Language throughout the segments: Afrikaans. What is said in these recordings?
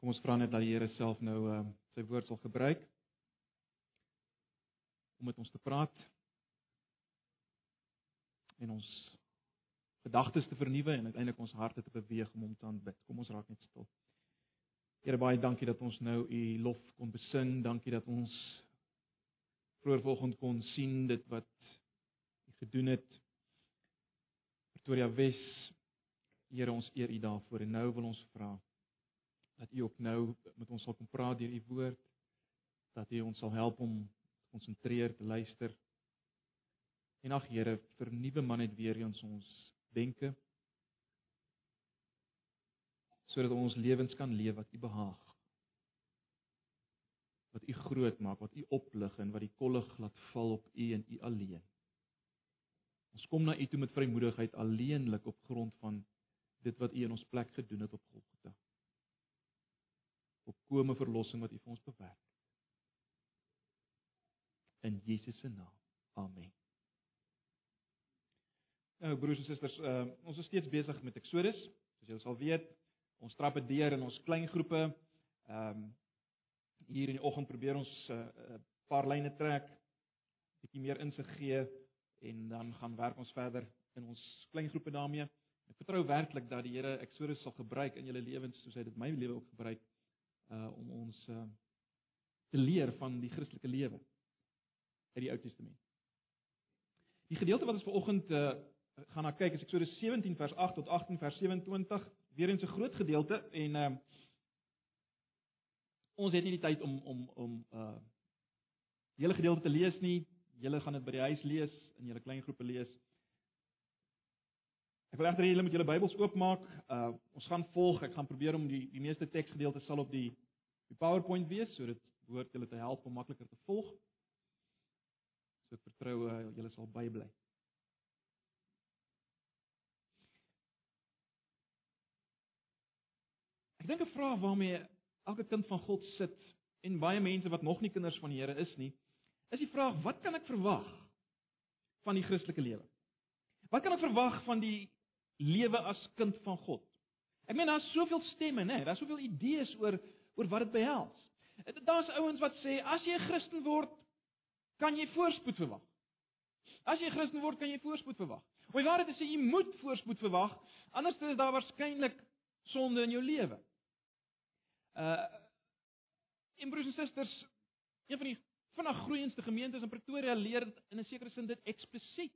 Kom ons vra net dat die Here self nou uh, sy woord sal gebruik om met ons te praat en ons gedagtes te vernuwe en uiteindelik ons harte te beweeg om hom te aanbid. Kom ons raak net stil. Here baie dankie dat ons nou u lof kon besing. Dankie dat ons vroeër vanoggend kon sien dit wat u gedoen het. Pretoria Wes. Here ons eer u daarvoor en nou wil ons vra dat U ook nou met ons sal kom praat deur U woord, dat U ons sal help om te konsentreer, te luister. En ag Here, vernuwe man net weer eens ons denke sodat ons lewens kan leef wat U behaag. Wat U groot maak, wat U oplig en wat die kollig laat val op U en U alleen. Ons kom na U toe met vrymoedigheid alleenlik op grond van dit wat U in ons plek gedoen het op Golgotha volkomme verlossing wat U vir ons bewerk het. In Jesus se naam. Amen. Nou broers en susters, uh, ons is steeds besig met Eksodus, soos julle sal weet. Ons trap dit deur in ons klein groepe. Ehm um, hier in die oggend probeer ons 'n uh, uh, paar lyne trek, bietjie meer insig gee en dan gaan werk ons verder in ons klein groepe daarmee. Ek vertrou werklik dat die Here Eksodus sal gebruik in julle lewens soos hy dit my lewe ook gebruik uh om ons uh te leer van die Christelike lewe uit die Ou Testament. Die gedeelte wat ons vanoggend uh gaan na kyk is Eksodus 17 vers 8 tot 18 vers 27, weer eens 'n groot gedeelte en uh ons het nie die tyd om om om uh die hele gedeelte te lees nie. Julle gaan dit by die huis lees in julle klein groepe lees. Ek wil egter hê julle moet julle Bybels oopmaak. Uh ons gaan volg. Ek gaan probeer om die die meeste teksgedeeltes sal op die die PowerPoint wees sodat woord julle te help om makliker te volg. So ek vertrou uh, julle sal bybly. Ek dink 'n vraag waarmee elke kind van God sit en baie mense wat nog nie kinders van die Here is nie, is die vraag: wat kan ek verwag van die Christelike lewe? Wat kan ek verwag van die lewe as kind van God. Ek meen daar's soveel stemme, né? Daar's soveel idees oor oor wat dit behels. Daar's ouens wat sê as jy 'n Christen word, kan jy voorspoed verwag. As jy 'n Christen word, kan jy voorspoed verwag. Hoe waar dit sê jy moet voorspoed verwag, anders is daar waarskynlik sonde in jou lewe. Uh en broers en susters, een van die vinnig groeiendste gemeentes in Pretoria leer in 'n sekere sin dit eksplisiet.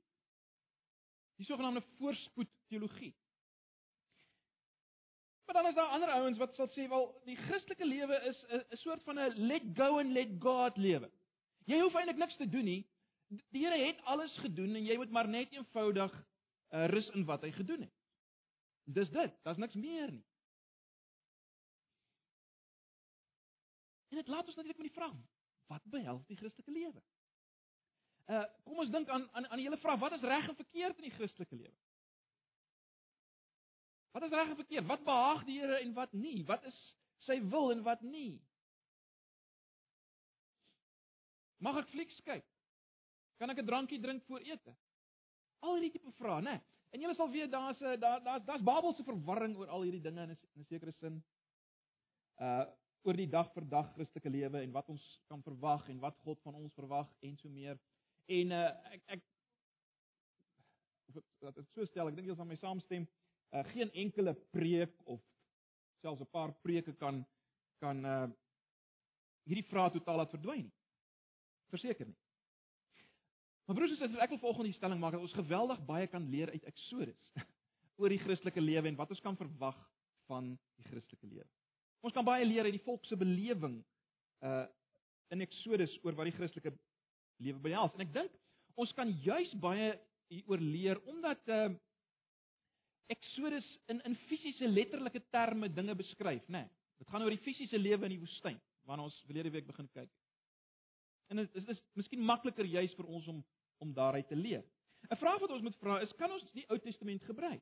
Die sogenaamde voorspoed teologie. Maar dan is daar ander ouens wat sal sê wel die Christelike lewe is 'n soort van 'n let go and let God lewe. Jy hoef eintlik niks te doen nie. Die Here het alles gedoen en jy moet maar net eenvoudig uh, rus in wat hy gedoen het. Dis dit, daar's niks meer nie. En dit laat ons natuurlik met die vraag, wat behels die Christelike lewe? Uh kom ons dink aan aan aan hele vraag wat is reg en verkeerd in die Christelike lewe? Wat is reg en verkeerd? Wat behaag die Here en wat nie? Wat is sy wil en wat nie? Mag ek flieks kyk? Kan ek 'n drankie drink voor ete? Al hierdie tipe vrae, né? En julle sal weet daar's 'n daar daar's daar's Babelse verwarring oor al hierdie dinge in 'n in 'n sekere sin. Uh oor die dag vir dag Christelike lewe en wat ons kan verwag en wat God van ons verwag en so meer. En uh ek ek dat dit so stel, ek dink jy sal my saamstem, uh geen enkele preek of selfs 'n paar preke kan kan uh hierdie vraag totaal laat verdwyn nie. Verseker nie. Maar broers en susters, ek wil volgende stelling maak dat ons geweldig baie kan leer uit Eksodus oor die Christelike lewe en wat ons kan verwag van die Christelike lewe. Ons kan baie leer uit die volk se belewing uh in Eksodus oor wat die Christelike lewe behels. En ek dink ons kan juis baie hieroor leer omdat uh Exodus in in fisiese letterlike terme dinge beskryf, né? Nee, dit gaan oor die fisiese lewe in die woestyn, waarna ons verlede week begin kyk. En dit is, is miskien makliker juis vir ons om om daaruit te leer. 'n Vraag wat ons moet vra is, kan ons die Ou Testament gebruik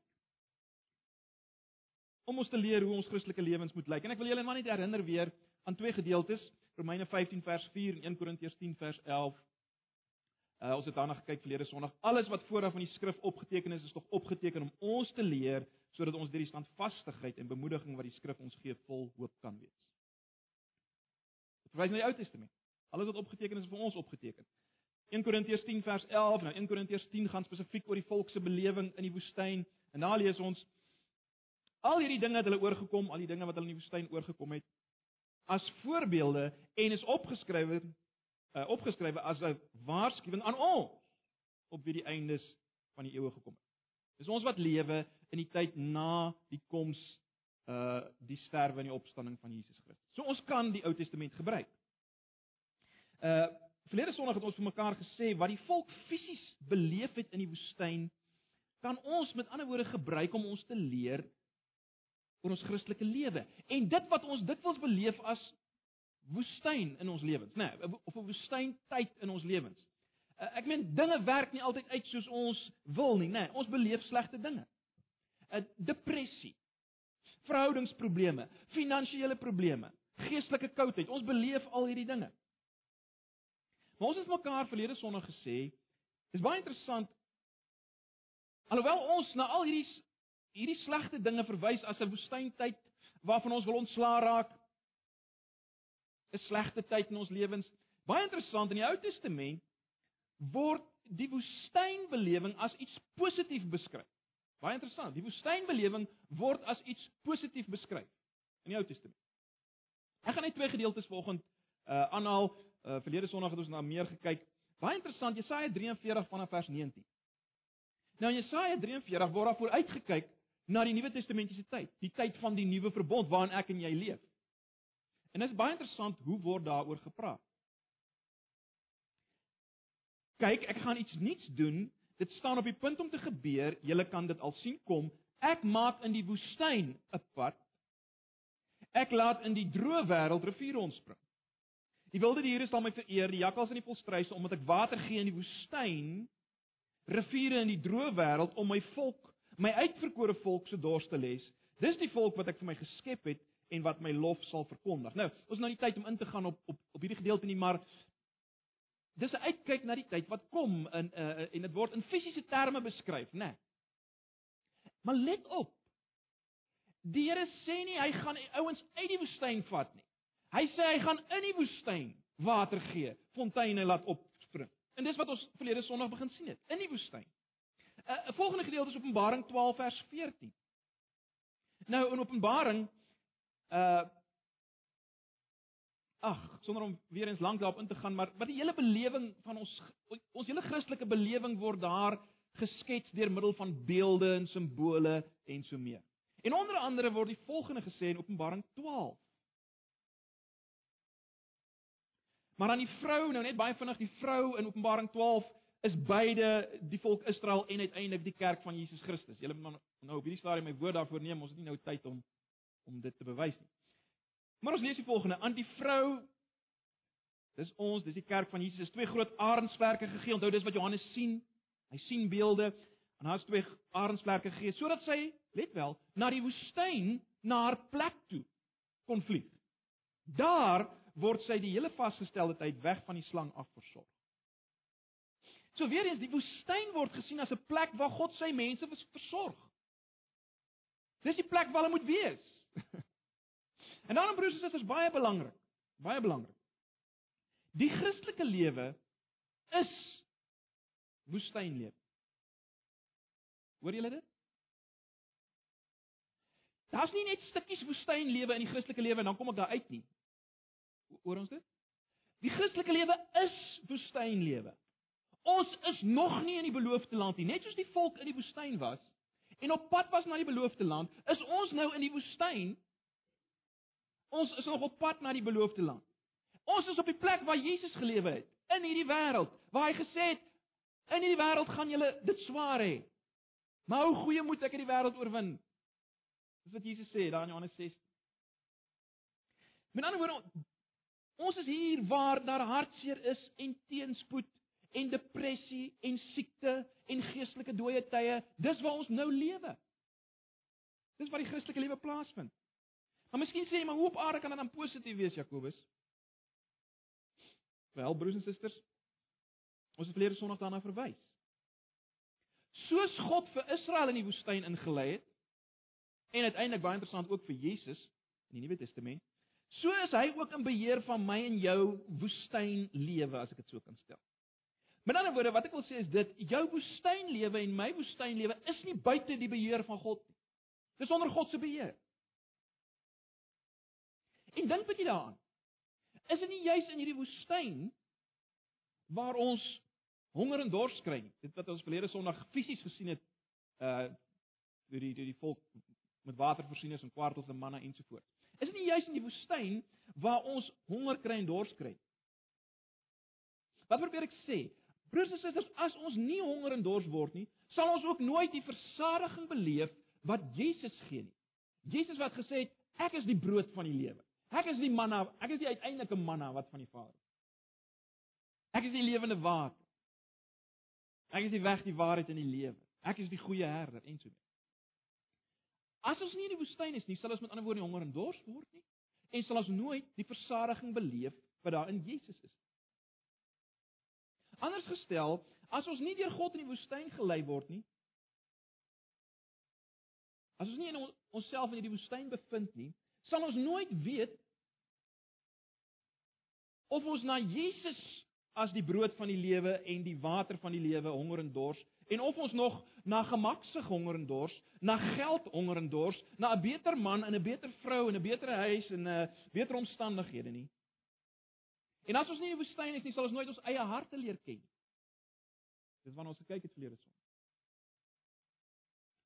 om ons te leer hoe ons Christelike lewens moet lyk? En ek wil julle maar net herinner weer aan twee gedeeltes, Romeine 15 vers 4 en 1 Korintiërs 10 vers 11. Uh, ons het daarna gekyk verlede Sondag. Alles wat vooraf in die skrif opgeteken is, is tog opgeteken om ons te leer sodat ons deur die standvastigheid en bemoediging wat die skrif ons gee vol hoop kan wees. verwys na die Ou Testament. Alles wat opgeteken is vir ons opgeteken. 1 Korintiërs 10 vers 11, nou 1 Korintiërs 10 gaan spesifiek oor die volk se belewing in die woestyn. En daar lees ons al hierdie dinge het hulle oorgekom, al die dinge wat hulle in die woestyn oorgekom het as voorbeelde en is opgeskrywe uh, opgeskrywe as 'n waarskuwing aan ons op wie die eindes van die eeue gekom het. Dis ons wat lewe in die tyd na die koms uh die sterwe en die opstanding van Jesus Christus. So ons kan die Ou Testament gebruik. Uh verlede Sondag het ons vir mekaar gesê wat die volk fisies beleef het in die woestyn kan ons met ander woorde gebruik om ons te leer oor ons Christelike lewe. En dit wat ons dikwels beleef as woestyn in ons lewens, nê, nee, of 'n woestyntyd in ons lewens. Uh, ek meen dinge werk nie altyd uit soos ons wil nie, nê. Nee, ons beleef slegte dinge. 'n uh, Depressie, verhoudingsprobleme, finansiële probleme, geestelike koudheid. Ons beleef al hierdie dinge. Maar ons het mekaar verlede Sondag gesê, dis baie interessant alhoewel ons na al hierdie hierdie slegte dinge verwys as 'n woestyntyd waarvan ons wil ontslaa raak. 'n Slegte tyd in ons lewens. Baie interessant in die Ou Testament word die woestynbelewing as iets positief beskryf. Baie interessant. Die woestynbelewing word as iets positief beskryf in die Ou Testament. Ek gaan net twee gedeeltes vanoggend uh aanhaal. Uh verlede Sondag het ons na meer gekyk. Baie interessant. Jesaja 43 vanaf vers 19. Nou in Jesaja 43 word daar vooruit gekyk na die Nuwe Testamentiese tyd, die tyd van die nuwe verbond waarin ek en jy leef. En dit is baie interessant hoe word daaroor gepraat. Kyk, ek gaan iets nuuts doen. Dit staan op die punt om te gebeur. Julle kan dit al sien kom. Ek maak in die woestyn 'n pad. Ek laat in die droë wêreld riviere ontspring. Die wilde diere sal my vereer, die jakkals en die volstruise omdat ek water gee in die woestyn, riviere in die droë wêreld om my volk my uitverkore volk se dors te les. Dis die volk wat ek vir my geskep het en wat my lof sal verkondig. Nou, ons nou nie tyd om in te gaan op op op hierdie gedeelte nie, maar dis 'n uitkyk na die tyd wat kom in uh, en dit word in fisiese terme beskryf, né? Nee. Maar let op. Die Here sê nie hy gaan ouens uit die woestyn vat nie. Hy sê hy gaan in die woestyn water gee, fonteine laat opspring. En dis wat ons verlede Sondag begin sien het, in die woestyn. 'n uh, Volgende gedeelte is Openbaring 12 vers 14. Nou in Openbaring uh Ag, sonder om weer eens lank daarop in te gaan, maar wat die hele belewing van ons ons hele Christelike belewing word daar geskets deur middel van beelde en simbole en so meer. En onder andere word die volgende gesê in Openbaring 12. Maar dan die vrou, nou net baie vinnig die vrou in Openbaring is beide die volk Israel en uiteindelik die kerk van Jesus Christus. Julle moet nou op hierdie stadium my woord daarvoor neem, ons het nie nou tyd om om dit te bewys nie. Maar ons lees die volgende: aan die vrou dis ons, dis die kerk van Jesus, twee groot arensvlerke gegee. Onthou dis wat Johannes sien. Hy sien beelde en daar's twee arensvlerke gegee sodat sy, let wel, na die woestyn, na haar plek toe kon vlieg. Daar word sy die hele vasgestelde tyd weg van die slang af versorg. So weer eens, die woestyn word gesien as 'n plek waar God sy mense versorg. Dis die plek waar hulle moet wees. en daarom broers en susters, baie belangrik, baie belangrik. Die Christelike lewe is woestynlewe. Hoor julle dit? Daar's nie net stukkies woestynlewe in die Christelike lewe en dan kom ek daar uit nie. Hoor ons dit? Die Christelike lewe is woestynlewe. Ons is nog nie in die beloofde land nie. Net soos die volk in die woestyn was en op pad was na die beloofde land, is ons nou in die woestyn. Ons is nog op pad na die beloofde land. Ons is op die plek waar Jesus gelewe het, in hierdie wêreld, waar hy gesê het in hierdie wêreld gaan julle dit swaar hê. Maar hoe goeie moet ek in die wêreld oorwin? Dis wat Jesus sê daar in Johannes 6. Met ander woorde, ons is hier waar daar hartseer is en teenspoed en depressie en siekte en geestelike dooie tye. Dis waar ons nou lewe. Dis waar die Christelike lewe plaasvind. Maar miskien sê jy maar hoe op aarde kan dit dan positief wees, Jakobus? Wel, broers en susters, ons het verlede Sondag daarna verwys. Soos God vir Israel in die woestyn ingelei het en uiteindelik baie interessant ook vir Jesus in die Nuwe Testament, So is hy ook in beheer van my en jou woestynlewe as ek dit so kan stel. Met ander woorde, wat ek wil sê is dit, jou woestynlewe en my woestynlewe is nie buite die beheer van God nie. Dis onder God se beheer. En dink bietjie daaraan. Is dit nie juis in hierdie woestyn waar ons honger en dors kry nie? Dit wat ons verlede Sondag fisies gesien het uh deur die deur die volk met water voorsien is en kwartels en manna ensovoorts. Is dit nie juis in die woestyn waar ons honger kry en dors kry? Wat probeer ek sê? Broers en susters, as ons nie honger en dors word nie, sal ons ook nooit die versadiging beleef wat Jesus gee nie. Jesus wat gesê het, ek is die brood van die lewe. Ek is die manna, ek is die uiteindelike manna wat van die Vader. Ek is die lewende water. Ek is die weg, die waarheid en die lewe. Ek is die goeie herder en so mee. As ons nie in die woestyn is nie, sal ons met ander woorde honger en dors word nie en sal ons nooit die versadiging beleef wat daar in Jesus is. Anders gestel, as ons nie deur God in die woestyn gelei word nie, as ons nie in onsself in hierdie woestyn bevind nie, sal ons nooit weet of ons na Jesus as die brood van die lewe en die water van die lewe honger en dors en of ons nog na gemaksig honger en dors, na geld honger en dors, na 'n beter man en 'n beter vrou en 'n beter huis en 'n uh, beter omstandighede nie. En as ons nie in die woestyn is nie, sal ons nooit ons eie harte leer ken nie. Dis wanneer ons gekyk het verlede son.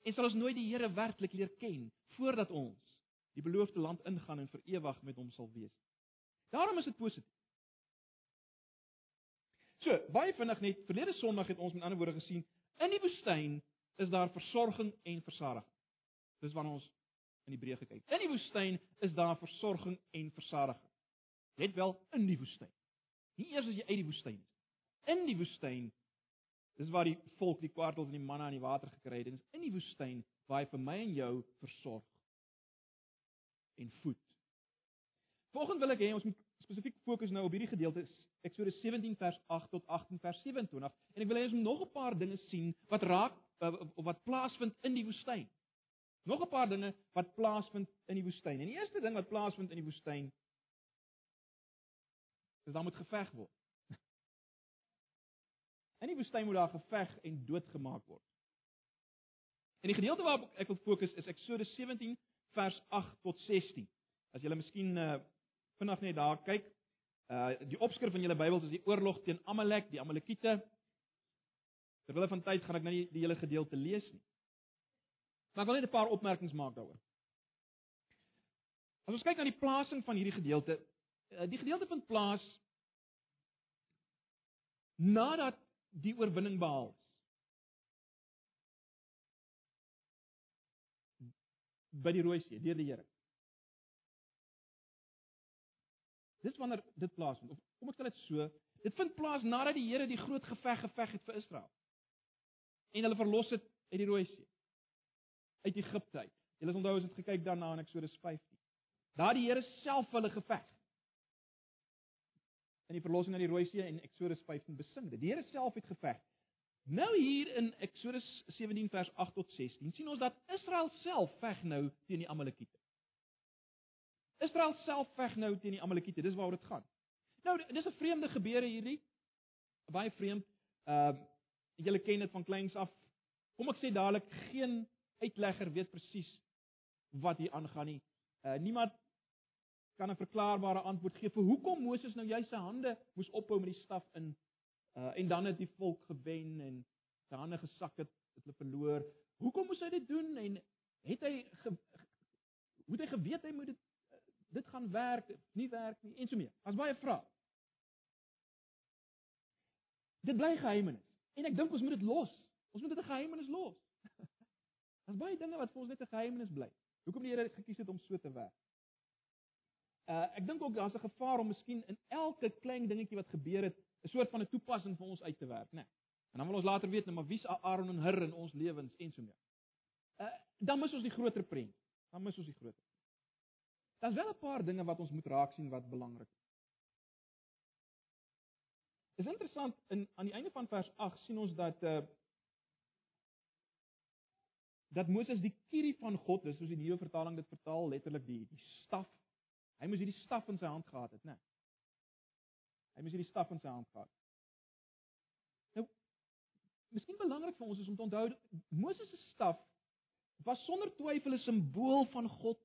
En sal ons nooit die Here werklik leer ken voordat ons die beloofde land ingaan en vir ewig met hom sal wees. Daarom is dit positief. So, baie vinnig net, verlede Sondag het ons met ander woorde gesien, in die woestyn is daar versorging en versadiging. Dis wanneer ons in Hebreë gekyk. In die woestyn is daar versorging en versadiging. Net wel in die woestyn. Nie eers as jy uit die woestyn is. In die woestyn dis waar die volk die kwartels en die manna in die water gekry het en is in die woestyn waar hy vir my en jou versorg en voed. Volgens wil ek hê ons moet spesifiek fokus nou op hierdie gedeelte Eksodus 17 vers 8 tot 18 vers 27 en ek wil hê ons moet nog 'n paar dinge sien wat raak of eh, wat plaasvind in die woestyn. Nog 'n paar dinge wat plaasvind in die woestyn. En die eerste ding wat plaasvind in die woestyn is dan moet geveg word. In die woestyn moet daar geveg en doodgemaak word. En die gedeelte waarop ek wil fokus is Eksodus 17 vers 8 tot 16. As jy miskien uh, vinnig net daar kyk, uh die opskrif van julle Bybels is die oorlog teen Amalek, die Amalekiete. Terwyl van tyd gaan ek nou nie die hele gedeelte lees nie. Maar ek wil net 'n paar opmerkings maak daaroor. As ons kyk na die plasing van hierdie gedeelte, die gedeelte vind plaas nadat die oorwinning behaal is. by die Rooi See deur die Here. Dis wanneer dit plaasvind. Of kom ek sê dit so, dit vind plaas nadat die Here die groot geveg geveg het vir Israel. En hulle verlos het uit die Rooi See. Uit Egipte uit. Julle onthou as dit gekyk daarna in Eksodus 15. Daar die Here self hulle geveg. In die verlossing uit die Rooi See en Eksodus 15 besing dit. Die Here self het geveg. Nou hier in Eksodus 17 vers 8 tot 16 sien ons dat Israel self veg nou teen die Amalekiete. Israel self veg nou teen die Amalekiete. Dis waaroor dit gaan. Nou dis 'n vreemde gebeure hierdie. Baie vreemd. Ehm uh, julle ken dit van kleins af. Kom ek sê dadelik geen uitlegger weet presies wat hier aangaan nie. Uh niemand kan 'n verklaarbare antwoord gee vir hoekom Moses nou juist sy hande moes ophou met die staf in uh en dan het die volk gewen en sy hande gesak het, het hulle verloor. Hoekom moes hy dit doen en het hy ge, hoe het hy geweet hy moet dit dit gaan werk, nie werk nie en so mee. As baie vra. Dit bly geheimenis. En ek dink ons moet dit los. Ons moet dit 'n geheimenis los. Daar's baie dinge wat vir ons net 'n geheimenis bly. Hoekom die Here gekies het om so te werk? Uh ek dink ook daar's 'n gevaar om miskien in elke klein dingetjie wat gebeur het, 'n soort van 'n toepassing vir ons uit te werk, né? Nee. En dan wil ons later weet net maar wie's Aaron en Hur in ons lewens en so mee. Uh dan mis ons die groter prent. Dan mis ons die groter. Daar's wel 'n paar dinge wat ons moet raak sien wat belangrik is. Is interessant in aan die einde van vers 8 sien ons dat uh dat Moses die kierie van God, dis soos die nuwe vertaling dit vertaal, letterlik die die staf Hy moes hierdie staf in sy hand gehad het, né? Hy moes hierdie staf in sy hand gehad. Nou, miskien belangrik vir ons is om te onthou Moses se staf was sonder twyfel 'n simbool van God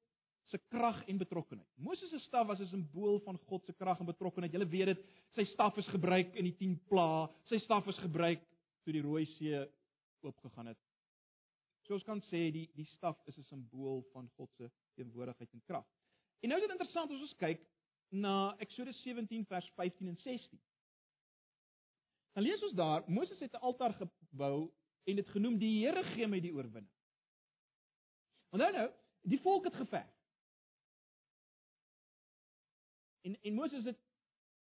se krag en betrokkeheid. Moses se staf was 'n simbool van God se krag en betrokkeheid. Julle weet dit, sy staf is gebruik in die 10 plaae. Sy staf is gebruik toe die Rooi See oopgegaan het. So ons kan sê die die staf is 'n simbool van God se teenwoordigheid en krag. En nou is dit interessant as ons kyk na Eksodus 17 vers 15 en 16. Dan lees ons daar, Moses het 'n altaar gebou en dit genoem die Here gee my die oorwinning. Onthou nou, die volk het geveg. En en Moses het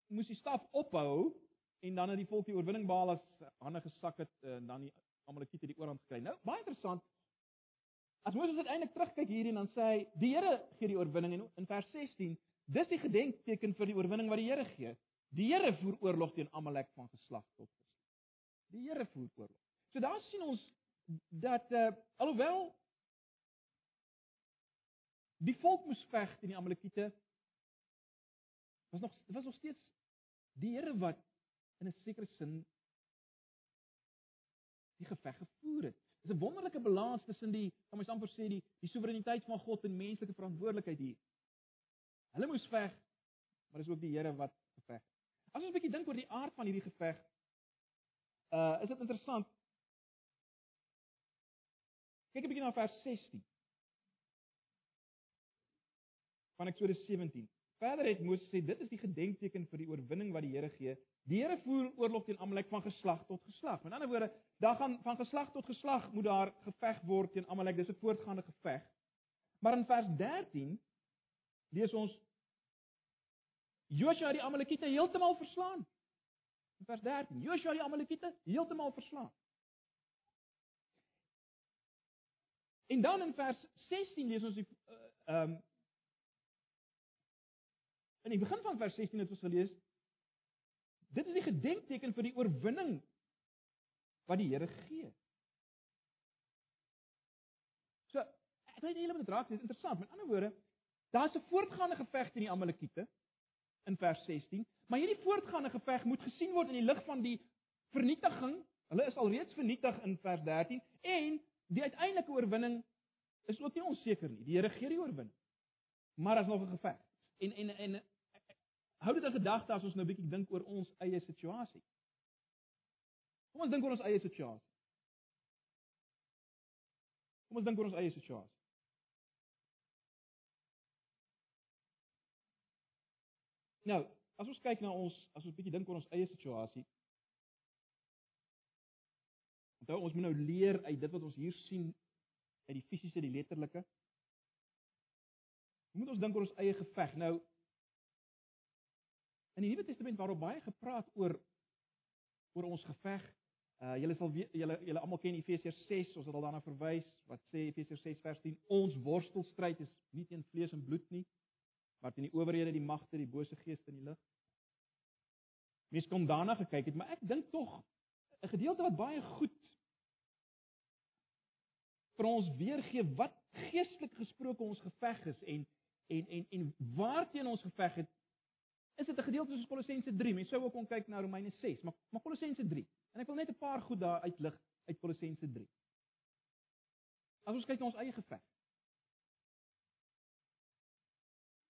moes die staf ophou en dan het die volk die oorwinning behaal as hande gesak het en dan die Amalekiete die oorhand gekry. Nou, baie interessant. As Moses uiteindelik terugkyk hierin dan sê hy die Here gee die oorwinning en in vers 16, dis die gedenkteken vir die oorwinning wat die Here gee. Die Here voer oorlog teen Amalek van geslag tot geslag. Die Here voer oorlog. So daar sien ons dat uh alhoewel die volk moes veg teen die Amalekiete was nog was nog steeds die Here wat in 'n sekere sin die geveg gevoer het. Dis 'n wonderlike balans tussen die, kan mens amper sê, die die soewereiniteit van God en menslike verantwoordelikheid hier. Hulle moes veg, maar dis ook die Here wat geveg. As ons 'n bietjie dink oor die aard van hierdie geveg, uh is dit interessant. Kyk 'n bietjie na vers 16. Van Eksodus 17. Verder het Moses sê dit is die gedenkteken vir die oorwinning wat die Here gee. Die Here voer oorlog teen Amalek van geslag tot geslag. Met ander woorde, daar gaan van geslag tot geslag moet daar geveg word teen Amalek. Dis 'n voortgaande geveg. Maar in vers 13 lees ons Joshua het die Amalekiete heeltemal verslaan. In vers 13, Joshua het die Amalekiete heeltemal verslaan. En dan in vers 16 lees ons die uh, ehm um, In die begin van vers 16 het ons gelees dit is die gedenkteken vir die oorwinning wat die Here gee. So, ek weet julle moet dit raak, dit is interessant. Met ander woorde, daar's 'n voortgaande geveg teen die Amalekiete in vers 16, maar hierdie voortgaande geveg moet gesien word in die lig van die vernietiging. Hulle is alreeds vernietig in vers 13 en die uiteindelike oorwinning is ook nie onseker nie. Die Here gee die oorwinning. Maar daar's nog 'n geveg. En en en hou dit in gedagte as ons nou bietjie dink oor ons eie situasie. Kom ons dink oor ons eie situasie. Kom ons dink oor ons eie situasie. Nou, as ons kyk na ons, as ons bietjie dink oor ons eie situasie. Onthou, ons moet nou leer uit dit wat ons hier sien uit die fisiese, die letterlike. Hoe moet ons dink oor ons eie geveg? Nou, In die Nuwe Testament waarop baie gepraat oor oor ons geveg. Uh julle sal julle julle almal ken Efesiërs 6, ons het al daarna verwys wat sê Efesiërs 6 vers 10, ons worstelstryd is nie teen vlees en bloed nie, maar teen die owerhede, die magte, die bose geeste in die lig. Mens kom daarna gekyk het, maar ek dink tog 'n gedeelte wat baie goed vir ons weergee wat geestelik gesproke ons geveg is en en en en waarteen ons geveg het is dit 'n gedeelte soos Kolossense 3. Mense sou ook kon kyk na Romeine 6, maar maar Kolossense 3. En ek wil net 'n paar goed daar uitlig uit Kolossense 3. As ons kyk na ons eie geveg.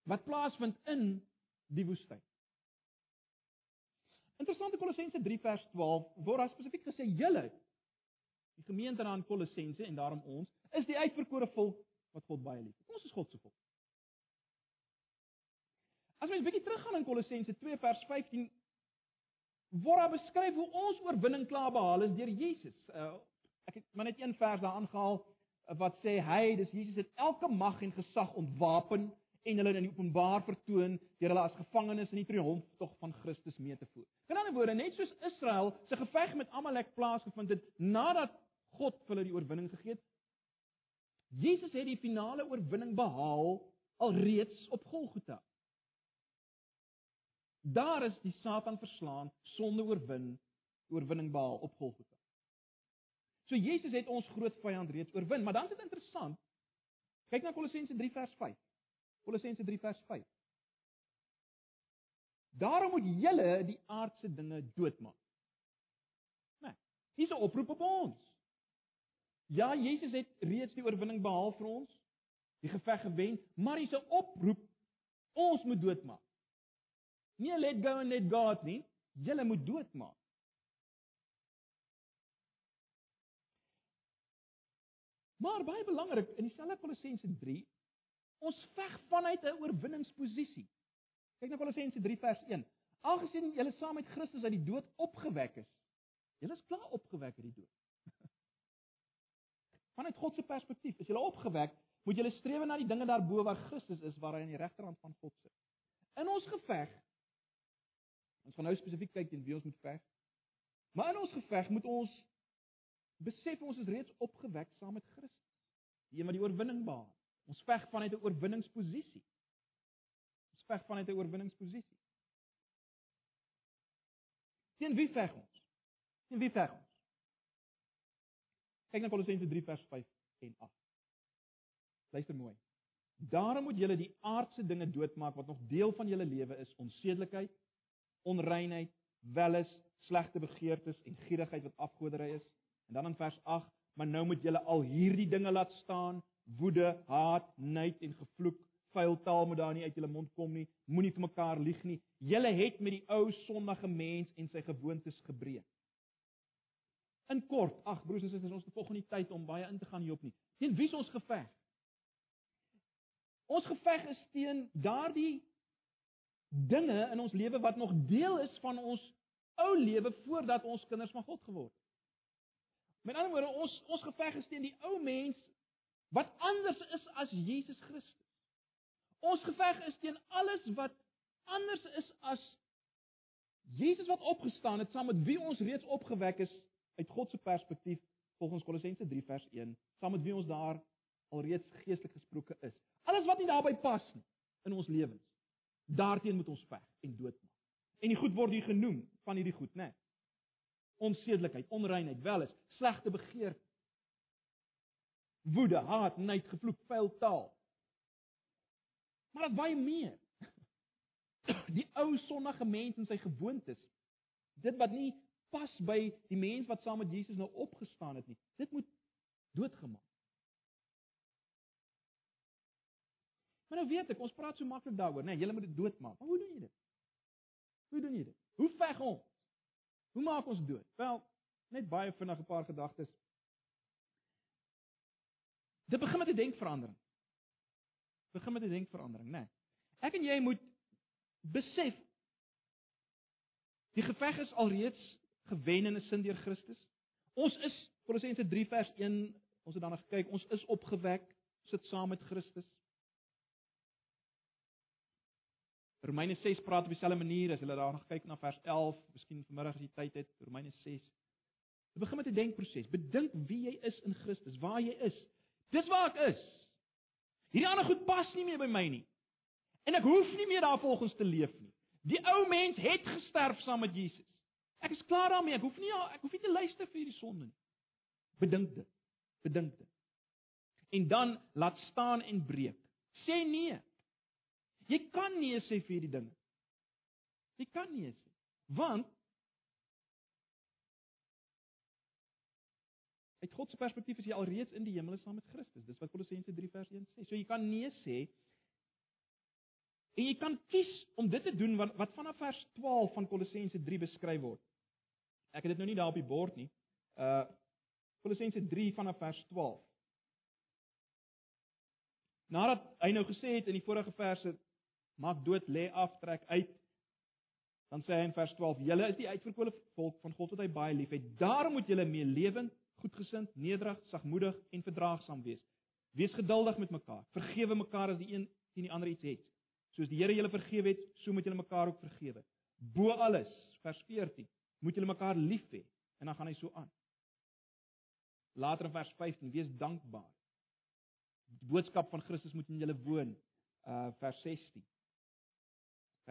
Wat plaasvind in die woestyn? Interessante Kolossense 3 vers 12 word daar spesifiek gesê julle die gemeente aan Kolossense en daarom ons is die uitverkore volk wat God baie liefhet. Ons is God se volk. As mens bietjie teruggaan in Kolossense 2 vers 15 word daar beskryf hoe ons oorwinning klaar behaal is deur Jesus. Uh, ek het maar net een vers daar aangehaal uh, wat sê hy, dis Jesus het elke mag en gesag ontwapen en hulle in openbaar vertoon deur hulle as gevangenes in die triomftog van Christus mee te voer. In ander woorde, net soos Israel se geveg met Amalek plaasgevind het nadat God vir hulle die oorwinning gegee het, Jesus het die finale oorwinning behaal alreeds op Golgotha. Daar is die Satan verslaan, sonde oorwin, oorwinning behaal op Golgotha. So Jesus het ons groot vyand reeds oorwin, maar dan is dit interessant. Kyk na Kolossense 3 vers 5. Kolossense 3 vers 5. Daarom moet julle die aardse dinge doodmaak. Nee, hier's 'n oproep op ons. Ja, Jesus het reeds die oorwinning behaal vir ons, die geveg gewen, maar hier's 'n oproep ons moet doodmaak. Nie let go and let God nie, julle moet doodmaak. Maar baie belangrik in dieselfde Kolossense 3, ons veg vanuit 'n oorwinningsposisie. Kyk na Kolossense 3 vers 1. Algesien julle saam met Christus uit die dood opgewek is, julle is klaar opgewek uit die dood. Vanuit God se perspektief, is julle opgewek, moet julle streef na die dinge daarbo waar Christus is, waar hy aan die regterhand van God sit. In ons geveg ons gaan nou spesifiek kyk teen wie ons moet veg. Maar in ons geveg moet ons besef ons is reeds opgewek saam met Christus. Die een wat die oorwinning behaal. Ons veg vanuit 'n oorwinningsposisie. Ons veg vanuit 'n oorwinningsposisie. Teen wie veg ons? Teen wie veg ons? Kyk na Kolossense 3 vers 5 en 8. Luister mooi. Daarom moet julle die aardse dinge doodmaak wat nog deel van julle lewe is, onsedelikheid, onreinheid, welis, slegte begeertes en gierigheid wat afgoderry is. En dan in vers 8, maar nou moet julle al hierdie dinge laat staan: woede, haat, nait en gevloek. Vuil taal moet daar nie uit julle mond kom nie. Moenie vir mekaar lieg nie. Julle het met die ou sondige mens en sy gewoontes gebreek. In kort, ag broers en susters, ons het volgens nie tyd om baie in te gaan hierop nie. Teen wie is ons geveg? Ons geveg is teen daardie dinge in ons lewe wat nog deel is van ons ou lewe voordat ons kinders van God geword het. Met ander woorde, ons ons geveg is teen die ou mens wat anders is as Jesus Christus. Ons geveg is teen alles wat anders is as Jesus wat opgestaan het saam met wie ons reeds opgewek is uit God se perspektief volgens Kolossense 3 vers 1, saam met wie ons daar alreeds geestelik gesproke is. Alles wat nie daarbey pas nie in ons lewens. Daarteen moet ons veg en doodmaak. En die goed word hier genoem van hierdie goed, né? Onsedelikheid, onreinheid, welis, slegte begeerte, woede, haat, nait, gevloek, vuil taal. Maar daar's baie meer. Die ou sondige mens en sy gewoontes. Dit wat nie pas by die mens wat saam met Jesus nou opgestaan het nie. Dit moet doodgemaak. Maar nou weet ek, ons praat so maklik daaroor, né? Nee, jy moet dit doodmaak. Maar hoe doen jy dit? Hoe doen jy dit? Hoe veg ons? Hoe maak ons dood? Wel, net baie vinnig 'n paar gedagtes. Dit begin met 'n denkverandering. Begin met 'n denkverandering, né? Nee. Ek en jy moet besef die geveg is alreeds gewen in 'n sin deur Christus. Ons is Kolossense 3 vers 1, ons het daarna gekyk, ons is opgewek, sit saam met Christus. Romeine 6 praat op dieselfde manier as hulle daar kyk na vers 11, miskien vanmiddag as jy tyd het, Romeine 6. Dit begin met 'n denkproses. Bedink wie jy is in Christus, waar jy is. Dis waar ek is. Hierdie ander goed pas nie meer by my nie. En ek hoef nie meer daarvolgens te leef nie. Die ou mens het gesterf saam met Jesus. Ek is klaar daarmee. Ek hoef nie ek hoef nie te luister vir hierdie sonde nie. Bedink dit. Bedink dit. En dan laat staan en breek. Sê nee. Jy kan nee sê vir hierdie dinge. Jy kan nee sê. Want uit God se perspektief is jy alreeds in die hemel saam met Christus. Dis wat Kolossense 3 vers 1 sê. So jy kan nee sê en jy kan kies om dit te doen wat wat vanaf vers 12 van Kolossense 3 beskryf word. Ek het dit nou nie daar op die bord nie. Uh Kolossense 3 vanaf vers 12. Nadat hy nou gesê het in die vorige verse maak dood, lê af, trek uit. Dan sê hy in vers 12: "Julle is die uitverkore volk van God wat hy baie liefhet. Daarom moet julle meelewend, goedgesind, nederig, sagmoedig en verdraagsaam wees. Wees geduldig met mekaar. Vergewe mekaar as die een teen die ander iets het. Soos die Here julle vergewe het, so moet julle mekaar ook vergewe. Bo alles, vers 14, moet julle mekaar lief hê." En dan gaan hy so aan. Later in vers 15: "Wees dankbaar." Die boodskap van Christus moet in julle woon. Uh vers 16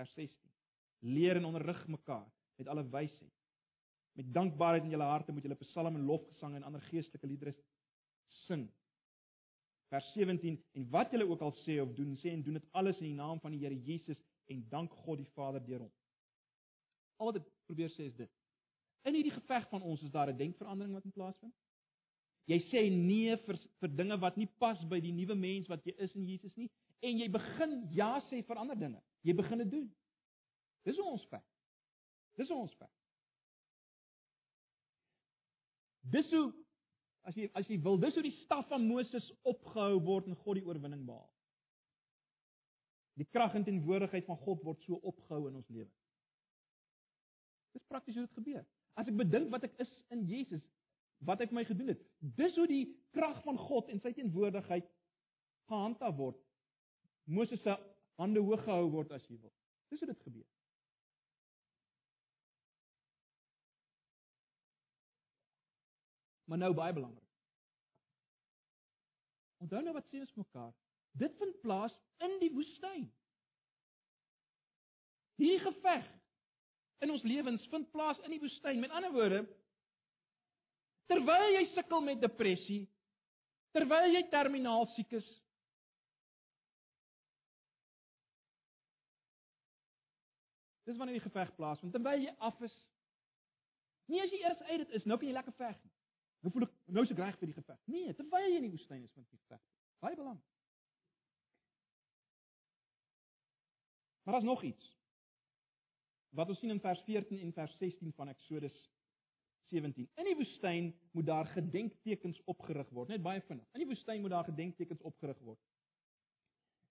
vers 16. Leer en onderrig mekaar met alle wysheid. Met dankbaarheid in julle harte moet julle psalme en lofgesange en ander geestelike liedere sing. Vers 17 en wat julle ook al sê of doen, sê en doen dit alles in die naam van die Here Jesus en dank God die Vader deur hom. Al wat ek probeer sê is dit. In hierdie geveg van ons is daar 'n denkverandering wat in plaasvind. Jy sê nee vir vir dinge wat nie pas by die nuwe mens wat jy is in Jesus nie en jy begin ja sê vir ander dinge. Jy begin dit doen. Dis ons veg. Dis ons veg. Dis hoe as jy as jy wil, dis hoe die staf van Moses opgehou word en God die oorwinning behaal. Die krag en teenwoordigheid van God word so opgehou in ons lewe. Dis prakties hoe dit gebeur. As ek bedink wat ek is in Jesus, wat ek my gedoen het, dis hoe die krag van God en sy teenwoordigheid gehandhaaf word. Moses se hande hoog gehou word as jy wil. Dis hoe dit gebeur. Maar nou baie belangrik. Onthou nou wat sê ons mekaar. Dit vind plaas in die woestyn. Hierdie geveg in ons lewens vind plaas in die woestyn. Met ander woorde, terwyl jy sukkel met depressie, terwyl jy terminaal siek is, Dis wanneer die geveg plaasvind. Terwyl jy af is. Nie as jy eers uit dit is, nou kan jy lekker veg nie. Nou voel ek nou is ek reg vir die geveg. Nee, terwyl jy in die woestyn is van die geveg. Baie belangrik. Maar daar's nog iets. Wat ons sien in vers 14 en vers 16 van Eksodus 17. In die woestyn moet daar gedenktekens opgerig word, net baie vinnig. In die woestyn moet daar gedenktekens opgerig word.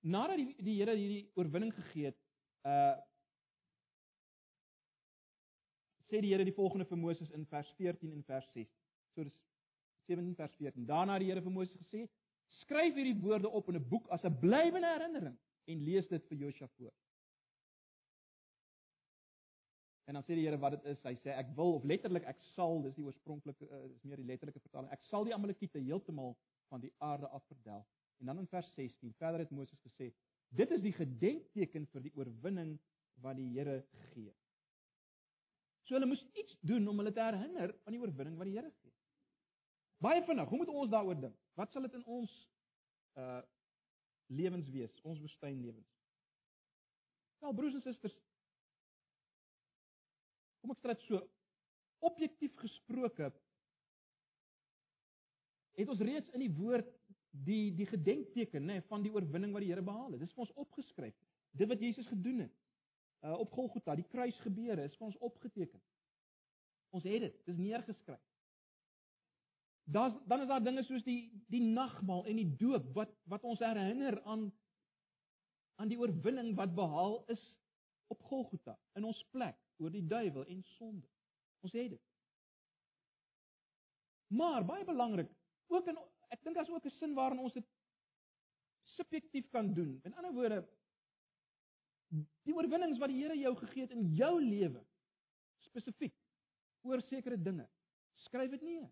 Nadat die die Here hierdie oorwinning gegee het, uh sê die Here die volgende vir Moses in vers 14 en vers 16. So dis 17 vers 14. Daarna het die Here vir Moses gesê: "Skryf hierdie woorde op in 'n boek as 'n blywende herinnering en lees dit vir Josua voor." En dan sê die Here wat dit is. Hy sê ek wil of letterlik ek sal, dis die oorspronklike uh, is meer die letterlike vertaling. Ek sal die Amalekiete heeltemal van die aarde af verdel. En dan in vers 16, verder het Moses gesê: "Dit is die gedenkteken vir die oorwinning wat die Here gee." So hulle moes iets doen om hulle te herinner aan die oorwinning wat die Here gee. Baie vinnig, hoe moet ons daaroor dink? Wat sal dit in ons uh lewens wees, ons woestynlewens? Wel broers en susters, kom ek sê dit so objektief gesproke het ons reeds in die woord die die gedenkteken nê nee, van die oorwinning wat die Here behaal het. Dit is vir ons opgeskryf. Dit wat Jesus gedoen het uh op Golgotha, die kruisgebeure is vir ons opgeteken. Ons het dit, dit is neergeskryf. Daar's dan is daar dinge soos die die nagmaal en die doop wat wat ons herinner aan aan die oorwinning wat behaal is op Golgotha in ons plek oor die duiwel en sonde. Ons het dit. Maar baie belangrik, ook in ek dink daar's ook 'n sin waarin ons dit subjektief kan doen. In ander woorde, die oorwinnings wat die Here jou gegee het in jou lewe spesifiek oor sekere dinge. Skryf dit neer.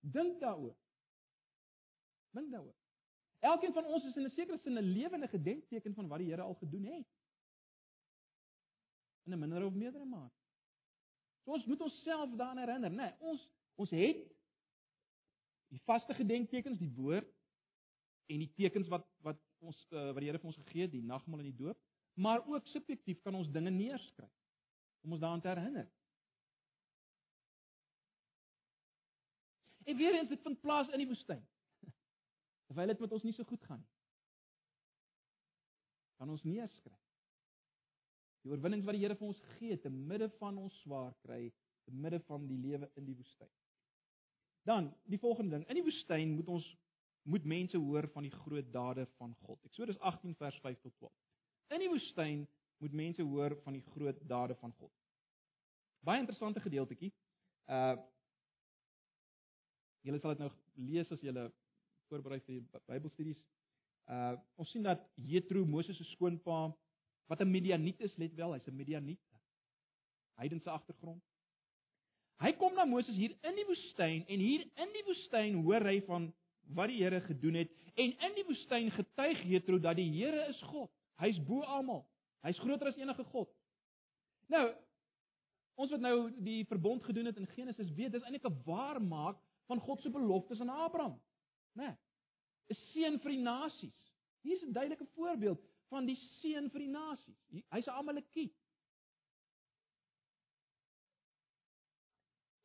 Dink daaroor. Dink daaroor. Elkeen van ons is in 'n sekere sin 'n lewende gedenkteken van wat die Here al gedoen het. In 'n minder of meerdere mate. So ons moet onsself daaraan herinner, né? Nee, ons ons het die vaste gedenktekens, die woord en die tekens wat wat ons uh, wat die Here vir ons gegee het, die nagmaal en die doop, maar ook subjektief kan ons dinge neerskryf om ons daaraan te herinner. En weer eens dit vind plaas in die woestyn. Terwyl dit met ons nie so goed gaan nie. Kan ons neerskryf. Die oorwinnings wat die Here vir ons gegee het te midde van ons swaar kry, te midde van die lewe in die woestyn. Dan, die volgende ding, in die woestyn moet ons moet mense hoor van die groot dade van God. Eksodus 18 vers 5 tot 12. In die woestyn moet mense hoor van die groot dade van God. Baie interessante gedeeltetjie. Uh Julle sal dit nou lees as julle voorberei vir die Bybelstudies. Uh ons sien dat Jethro Moses se skoonpa wat 'n Midianiet is, let wel, hy's 'n Midianiet. Heidense agtergrond. Hy kom na Moses hier in die woestyn en hier in die woestyn hoor hy van wat die Here gedoen het en in die woestyn getuig Jethro dat die Here is God. Hy's bo almal. Hy's groter as enige God. Nou ons wat nou die verbond gedoen het in Genesis weet dis eintlik 'n waarmaak van God se beloftes aan Abraham. Né? Nee, 'n seun vir die nasies. Hier is 'n duidelike voorbeeld van die seun vir die nasies. Hy's 'n Amalekiet.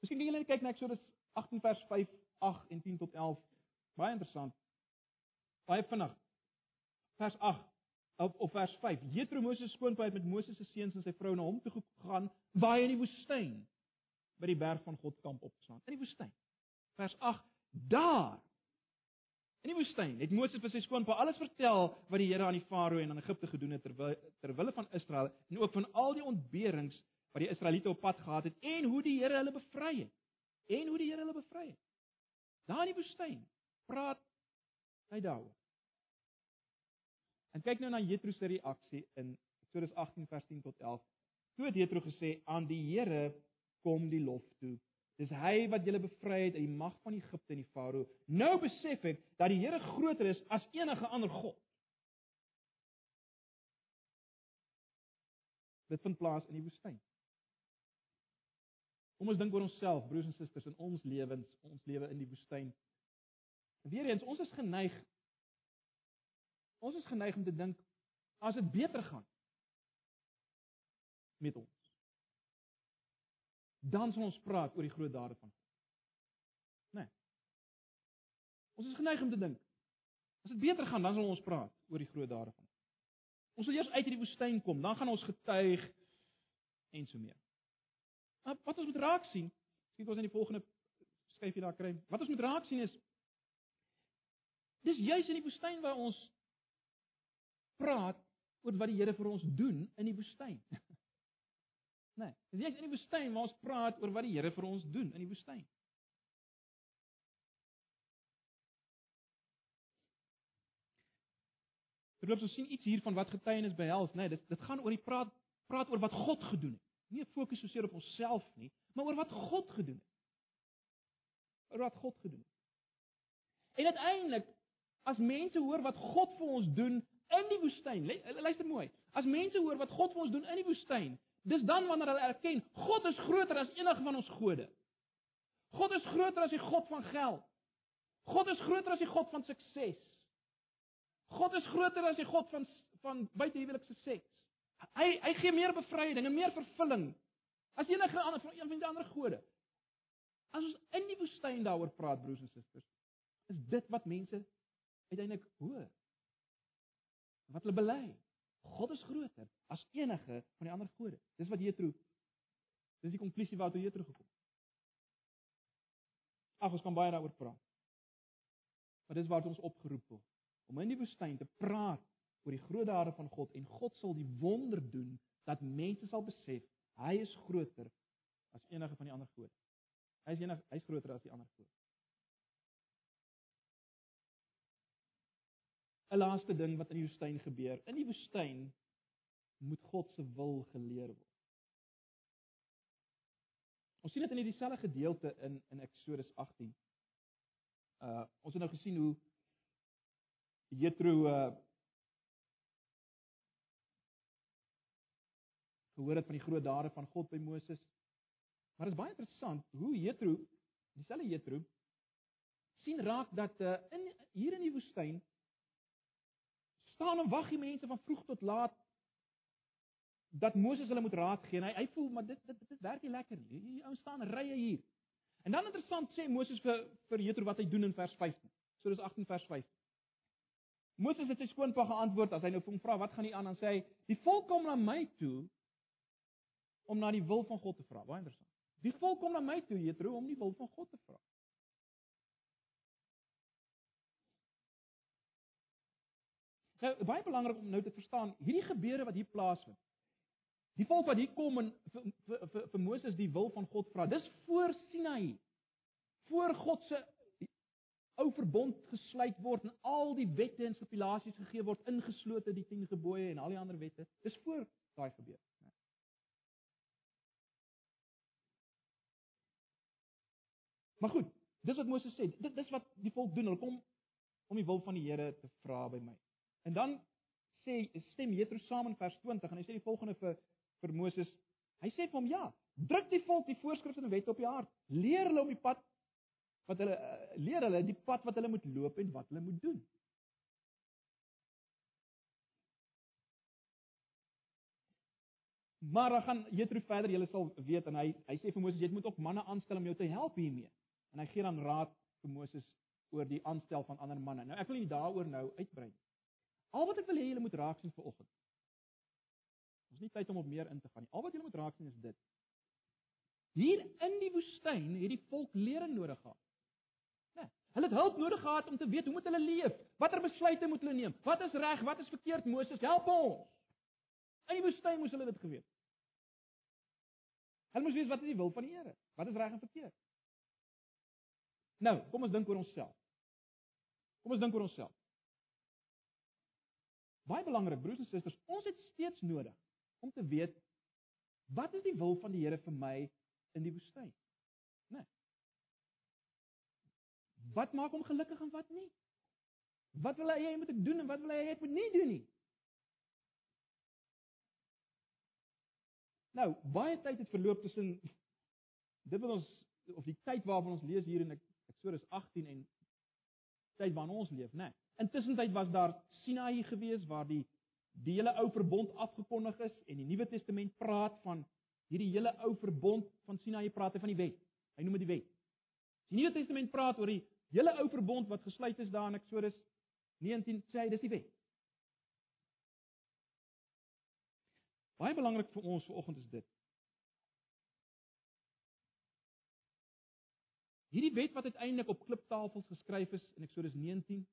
Miskien kan julle kyk na Eksodus 18 vers 5, 8 en 10 tot 11. Baie interessant. Baie vinnig. Vers 8 of, of vers 5. Jethro Moses skoonpa het met Moses se seuns en sy vrou na hom toe gegaan waar hy in die woestyn by die berg van God kamp opgeslaan. In die woestyn. Vers 8. Daar In die woestyn het Moses vir sy skoonpa alles vertel wat die Here aan die Farao en aan Egipte gedoen het terwyl terwille van Israel en ook van al die ontberings wat die Israeliete op pad gehad het en hoe die Here hulle bevry het. En hoe die Here hulle bevry het. Daar in die woestyn praat hy daaroor. En kyk nou na Jethro se reaksie in Eksodus 18 vers 10 tot 11. Toe het Jethro gesê aan die Here kom die lof toe Dis hy wat julle bevry het uit die mag van Egipte en die Farao. Nou besef ek dat die Here groter is as enige ander god. Dit vind plaas in die woestyn. Kom ons dink oor onsself, broers en susters, in ons lewens, ons lewe in die woestyn. Weereens, ons is geneig ons is geneig om te dink as dit beter gaan met ons dan sal ons praat oor die groot dade van God. Nee. Ons is geneig om te dink as dit beter gaan, dan sal ons praat oor die groot dade van God. Ons sal eers uit hierdie woestyn kom, dan gaan ons getuig en so meer. Maar wat ons moet raak sien, skien ons in die volgende skyfie daar kry. Wat ons moet raak sien is dis juis in die woestyn waar ons praat oor wat die Here vir ons doen in die woestyn. Nee, dis net in die woestyn waar ons praat oor wat die Here vir ons doen in die woestyn. Terloops ons sien iets hier van wat getuienis behels, nee, dit dit gaan oor die praat praat oor wat God gedoen het. Nie fokus so seer op onsself nie, maar oor wat God gedoen het. Oor wat God gedoen het. En uiteindelik as mense hoor wat God vir ons doen in die woestyn, luister mooi. As mense hoor wat God vir ons doen in die woestyn, Dis dan wanneer hulle erken God is groter as enige van ons gode. God is groter as die God van geld. God is groter as die God van sukses. God is groter as die God van van buitehuwelikse seks. Hy hy gee meer bevryding en meer vervulling as enige ander van een van die ander gode. As ons in die woestyn daaroor praat broers en susters, is dit wat mense uiteindelik hoor. Wat hulle bely. God is groter as enige van die ander gode. Dis wat Jethro Dis die konklusie waartoe Jethro gekom het. Ag, ons kan baie daaroor praat. Maar dis waartoe ons opgeroep word om in die woestyn te praat oor die groot dade van God en God sal die wonder doen dat mense sal besef hy is groter as enige van die ander gode. Hy is enige hy's groter as die ander gode. 'n laaste ding wat in die woestyn gebeur. In die woestyn moet God se wil geleer word. Ons sien dit in hierdie selfde gedeelte in in Eksodus 18. Uh ons het nou gesien hoe Jethro uh gehoor het van die groot dade van God by Moses. Maar dit is baie interessant hoe Jethro, dieselfde Jethro, sien raak dat uh in hier in die woestyn staan en wag die mense van vroeg tot laat dat Moses hulle moet raad gee en hy hy voel maar dit dit dit werk nie lekker nie. Hier ou staan rye hier. En dan interessant sê Moses vir vir Jethro wat hy doen in vers 15. So dis 18 vers 5. Moses het sy skoonpa geantwoord as hy nou hom vra wat gaan nie aan dan sê hy die volk kom na my toe om na die wil van God te vra. Baie interessant. Die volk kom na my toe Jethro om die wil van God te vra. Nou baie belangrik om nou te verstaan, hierdie gebeure wat hier plaasvind. Die volk wat hier kom en vir vir vir, vir Moses die wil van God vra. Dis voor Sinaï. Voor God se ou verbond gesluit word en al die wette en stipulasies gegee word ingeslote die 10 gebooie en al die ander wette. Dis voor daai gebeur. Maar goed, dis wat Moses sê. Dit dis wat die volk doen. Hulle kom om die wil van die Here te vra by my. En dan sê stem Jethro saam in vers 20 en hy sê die volgende vir vir Moses. Hy sê vir hom ja, druk die volk die voorskrifte en wette op die hart. Leer hulle om die pad wat hulle uh, leer hulle die pad wat hulle moet loop en wat hulle moet doen. Maar dan gaan Jethro verder, julle sal weet en hy hy sê vir Moses jy moet ook manne aanstel om jou te help hiermee. En hy gee dan raad vir Moses oor die aanstel van ander manne. Nou ek wil nie daaroor nou uitbrei nie. Al wat ek wil hê julle moet raak sien vanoggend. Ons het nie tyd om op meer in te gaan nie. Al wat julle moet raak sien is dit. Hier in die woestyn het die volk lering nodig gehad. Nee, hulle het hulp nodig gehad om te weet hoe moet hulle leef? Watter besluite moet hulle neem? Wat is reg? Wat is verkeerd? Moses, help ons. In die woestyn moes hulle dit geweet. Hulle moes weet wat is die wil van die Here? Wat is reg en verkeerd? Nou, kom ons dink oor onsself. Kom ons dink oor onsself. Baie belangrik, broers en susters, ons het steeds nodig om te weet wat is die wil van die Here vir my in die woestyn? Né? Nee. Wat maak hom gelukkig en wat nie? Wat wil hy hê moet ek doen en wat wil hy hê ek moet nie doen nie? Nou, baie tyd het verloop tussen dit wat ons of die tyd waarvan ons lees hier in Eksodus 18 en tyd waarin ons leef, né? Nee. Intussen tyd was daar Sinaï gewees waar die die hele ou verbond afgekondig is en die Nuwe Testament praat van hierdie hele ou verbond van Sinaï praat hy van die wet. Hy noem dit die wet. Die Nuwe Testament praat oor die hele ou verbond wat gesluit is daar in Eksodus 19 sê hy dis die wet. Baie belangrik vir ons vanoggend is dit. Hierdie wet wat uiteindelik op kliptafels geskryf is in Eksodus 19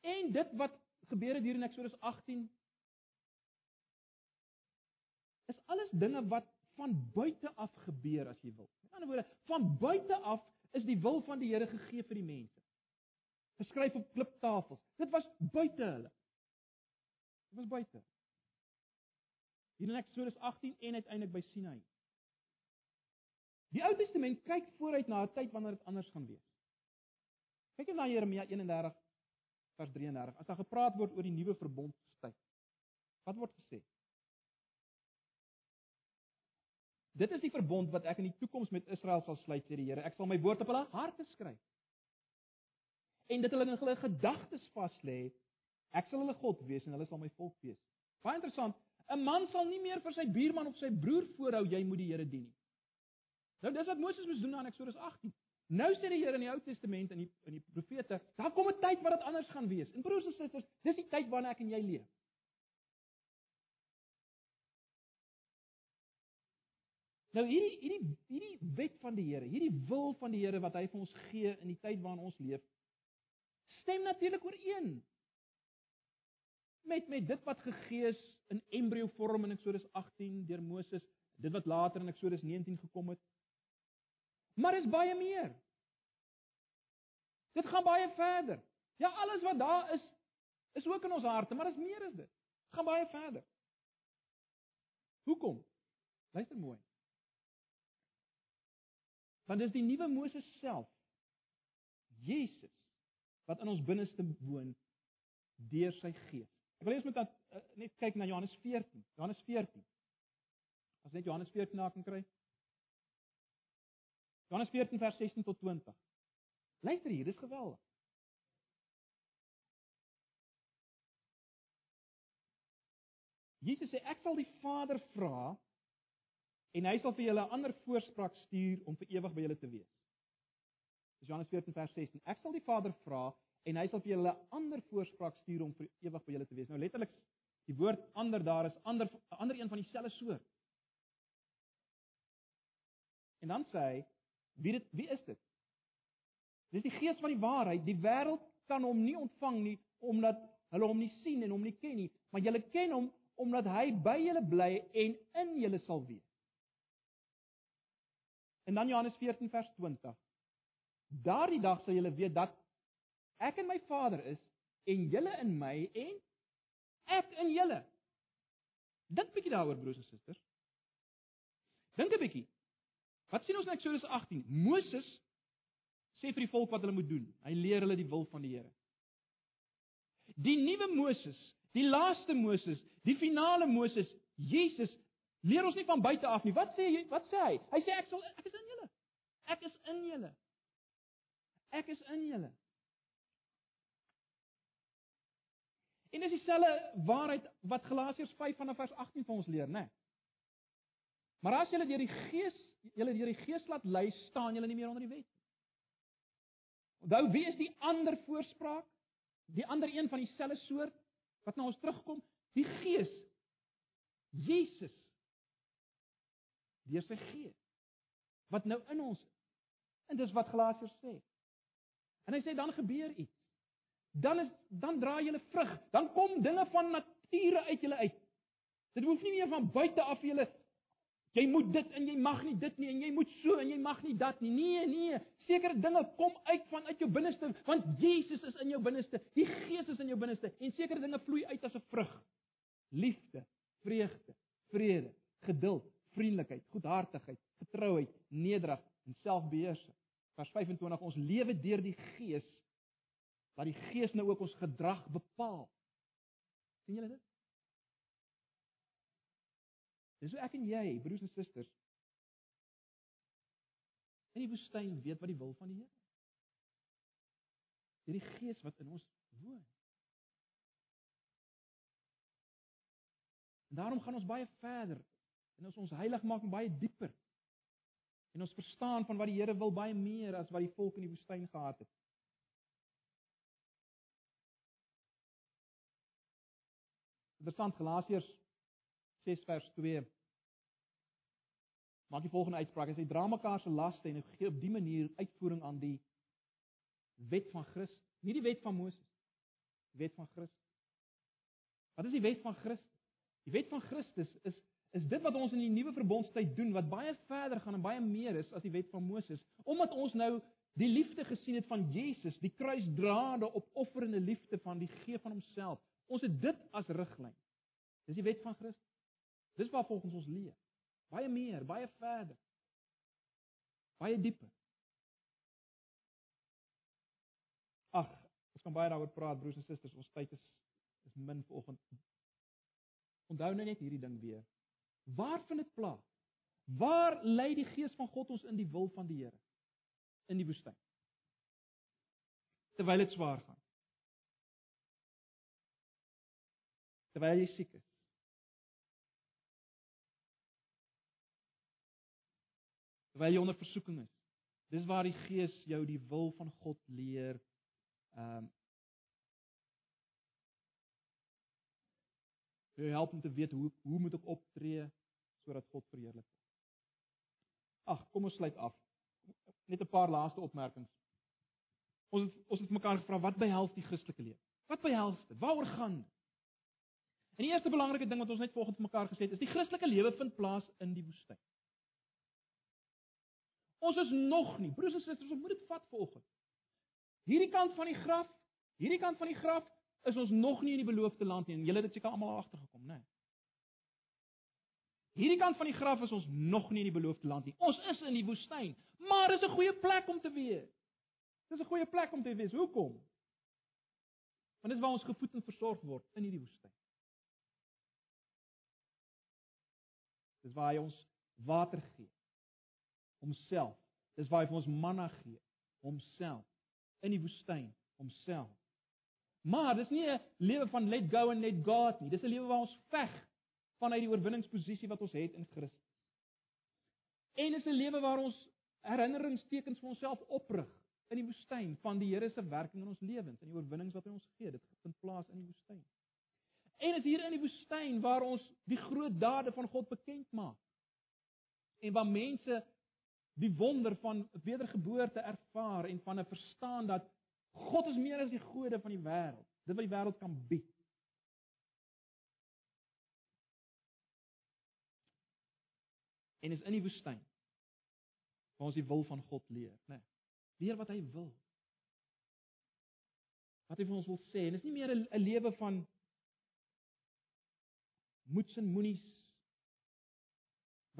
en dit wat gebeur het hier in Eksodus 18 is alles dinge wat van buite af gebeur as jy wil. Met ander woorde, van buite af is die wil van die Here gegee vir die mense. Geskryf op kliptafels. Dit was buite hulle. Dit was buite. Hier in Eksodus 18 en uiteindelik by Sinai. Die Ou Testament kyk vooruit na 'n tyd wanneer dit anders gaan wees. Kyk net na Jeremia 31 vers 33. As daar gepraat word oor die nuwe verbondstyd. Wat word gesê? Dit is die verbond wat ek in die toekoms met Israel sal sluit, sê die Here. Ek sal my woord op hulle harte skryf. En dit hulle in hulle gedagtes vas lê. Ek sal hulle God wees en hulle sal my volk wees. Baie interessant. 'n Man sal nie meer vir sy buurman of sy broer voorhou jy moet die Here dien nie. Nou dis wat Moses moes doen in Eksodus 18. Nou sê die Here in die Ou Testament in die in die profete, daar kom 'n tyd wat dit anders gaan wees. En broers en susters, dis die tyd waarin ek en jy leef. Nou hierdie hierdie hierdie wet van die Here, hierdie wil van die Here wat hy vir ons gee in die tyd waarin ons leef, stem natuurlik ooreen met met dit wat gegee is in embrio vorm in Eksodus 18 deur Moses, dit wat later in Eksodus 19 gekom het. Maar is baie meer. Dit gaan baie verder. Ja, alles wat daar is is ook in ons harte, maar is meer as dit. Dit gaan baie verder. Hoekom? Luister mooi. Want dis die nuwe Moses self. Jesus wat in ons binneste woon deur sy gees. Ek wil eers met dat uh, net kyk na Johannes 14. Johannes 14. As net Johannes 14 na kan kry. Johannes 14 vers 16 tot 20. Luister hier, dis geweldig. Jesus sê ek sal die Vader vra en hy sal vir julle 'n ander voorspraak stuur om vir ewig by julle te wees. Dis Johannes 14 vers 16. Ek sal die Vader vra en hy sal vir julle 'n ander voorspraak stuur om vir ewig by julle te wees. Nou letterlik die woord ander daar is ander 'n ander een van dieselfde soort. En dan sê hy, wie dit wie is dit? Dis die gees van die waarheid. Die wêreld kan hom nie ontvang nie omdat hulle hom nie sien en hom nie ken nie, maar julle ken hom omdat hy by julle bly en in julle sal wees. En dan Johannes 14 vers 20. Daardie dag sal julle weet dat ek in my Vader is en julle in my en ek in julle. Dink 'n bietjie daaroor broers en susters. Dink 'n bietjie. Wat sien ons in Eksodus 18? Moses sê vir die volk wat hulle moet doen. Hy leer hulle die wil van die Here. Die nuwe Moses, die laaste Moses, die finale Moses, Jesus, leer ons nie van buite af nie. Wat sê hy? Wat sê hy? Hy sê ek sal ek is in julle. Ek is in julle. Ek is in julle. En dis dieselfde waarheid wat Galasiërs 5 vanaf vers 18 vir ons leer, né? Maar as julle deur die Gees, julle deur die Gees laat lei, staan julle nie meer onder die wet nie. Onthou, wie is die ander voorspraak? Die ander een van dieselfde soort wat na ons terugkom, die Gees. Jesus. Deur sy Gees wat nou in ons. En dis wat Galasiërs sê. En hy sê dan gebeur iets. Dan is dan dra jy 'n vrug. Dan kom dinge van nature uit julle uit. Dit hoef nie meer van buite af julle jy moet dit en jy mag nie dit nie en jy moet so en jy mag nie dat nie. Nee, nee. Sekere dinge kom uit van uit jou binneste want Jesus is in jou binneste. Die Gees is in jou binneste en sekere dinge vloei uit as 'n vrug. Liefde, vreugde, vrede, geduld, vriendelikheid, goedhartigheid, getrouheid, nederig en selfbeheersing. Vers 25 ons lewe deur die Gees dat die Gees nou ook ons gedrag bepaal. sien julle dit? Dis hoe ek en jy, broers en susters, in die woestyn weet wat die wil van die Here. Deur die Gees wat in ons woon. En daarom gaan ons baie verder en ons ons heilig maak baie dieper. En ons verstaan van wat die Here wil baie meer as wat die volk in die woestyn gehad het. Interessant Galasiërs 6 vers 2 maak die volgende uitspraak. Hy sê dra mekaar se laste en gee op die manier uitvoering aan die wet van Christus, nie die wet van Moses. Die wet van Christus. Wat is die wet van Christus? Die wet van Christus is is dit wat ons in die nuwe verbondstyd doen wat baie verder gaan en baie meer is as die wet van Moses, omdat ons nou die liefde gesien het van Jesus, die kruisdraande opofferende liefde van die gee van homself. Ons het dit as riglyn. Dis die wet van Christus. Dis waar volgens ons leef. Baie meer, baie verder. Baie dieper. Ag, ons kan baie daaroor praat broers en susters, ons tyd is is min vanoggend. Onthou nou net hierdie ding weer. Waar vind dit plaas? Waar lei die gees van God ons in die wil van die Here? In die woestyn. Terwyl dit swaar gaan. Terwyl jy siek is. Terwyl jy onder versoeking is. Dis waar die Gees jou die wil van God leer. Ehm um, Jy help om te weet hoe hoe moet ek optree sodat God verheerlik word. Ag, kom ons sluit af. Net 'n paar laaste opmerkings. Ons het, ons het mekaar gevra wat behels die Christelike lewe? Wat behels dit? Waaroor gaan dit? En die eerste belangrike ding wat ons net vanoggend mekaar gesê het, is die Christelike lewe vind plaas in die woestyn. Ons is nog nie, broers en susters, ons moet dit vat vanoggend. Hierdie kant van die graf, hierdie kant van die graf is ons nog nie in die beloofde land nie en julle het dit seker almal agtergekom, né? Hierdie kant van die graf is ons nog nie in die beloofde land nie. Ons is in die woestyn, maar dis 'n goeie plek om te wees. Dis 'n goeie plek om te wees. Hoekom? Want dis waar ons gevoed en versorg word in hierdie woestyn. Dis waar hy ons water gee homself. Dis waar hy vir ons manna gee, homself in die woestyn, homself. Maar dis nie 'n lewe van let go and let God nie. Dis 'n lewe waar ons veg vanuit die oorwinningsposisie wat ons het in Christus. En dis 'n lewe waar ons herinneringstekens vir onsself oprig in die woestyn van die Here se werking in ons lewens en die oorwinnings wat hy ons gee. Dit vind plaas in die woestyn. En is hier in die woestyn waar ons die groot dade van God bekend maak. En waar mense die wonder van wedergeboorte ervaar en van 'n verstaan dat God is meer as die gode van die wêreld. Dit wat die wêreld kan bied. En is in die woestyn waar ons die wil van God leer, né? Nee, leer wat hy wil. Wat hy vir ons wil sê, en dit is nie meer 'n lewe van moets en moenies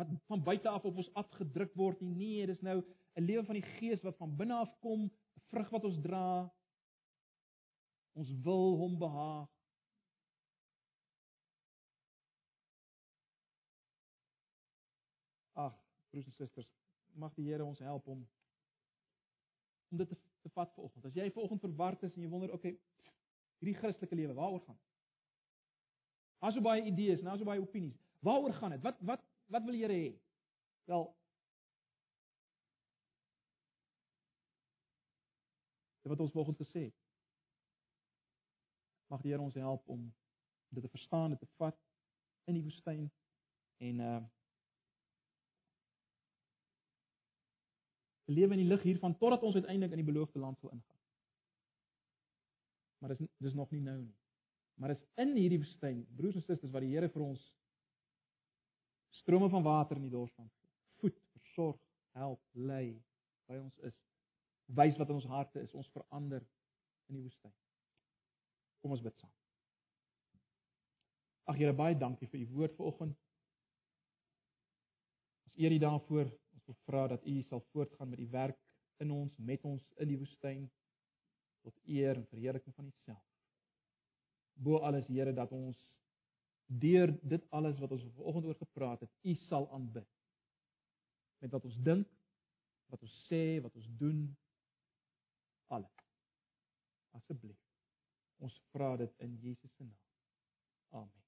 wat van buite af op ons afgedruk word nie. Nee, dis nou 'n lewe van die Gees wat van binne af kom, 'n vrug wat ons dra. Ons wil hom behaag. Ag, broers en susters, mag die Here ons help om om dit te, te vat vanoggend. As jy vanoggend verward is en jy wonder, okay, hierdie Christelike lewe, waaroor gaan dit? Daar's so baie idees, daar's so baie opinies. Waaroor gaan dit? Wat wat wat wil die Here hê? Wel wat ons vanoggend gesê het. Mag die Here ons help om dit te verstaan, dit te vat in die woestyn en uh lewe in die lig hiervan totdat ons uiteindelik in die beloofde land sal ingaan. Maar dis dis nog nie nou nie. Maar is in hierdie woestyn, broers en susters, wat die Here vir ons strome van water in die dors van voed, versorg, help, lei by ons is. Wys wat in ons harte is, ons verander in die woestyn. Kom ons bid saam. Ag Here, baie dankie vir u woord vanoggend. Ons eer u daarvoor. Ons wil vra dat u sal voortgaan met die werk in ons, met ons in die woestyn tot eer en verheerliking van u self. Bo alles Here dat ons deur dit alles wat ons vanoggend oor gepraat het, u sal aanbid. Met wat ons dink, wat ons sê, wat ons doen, alles. Asseblief. Ons vra dit in Jesus se naam. Amen.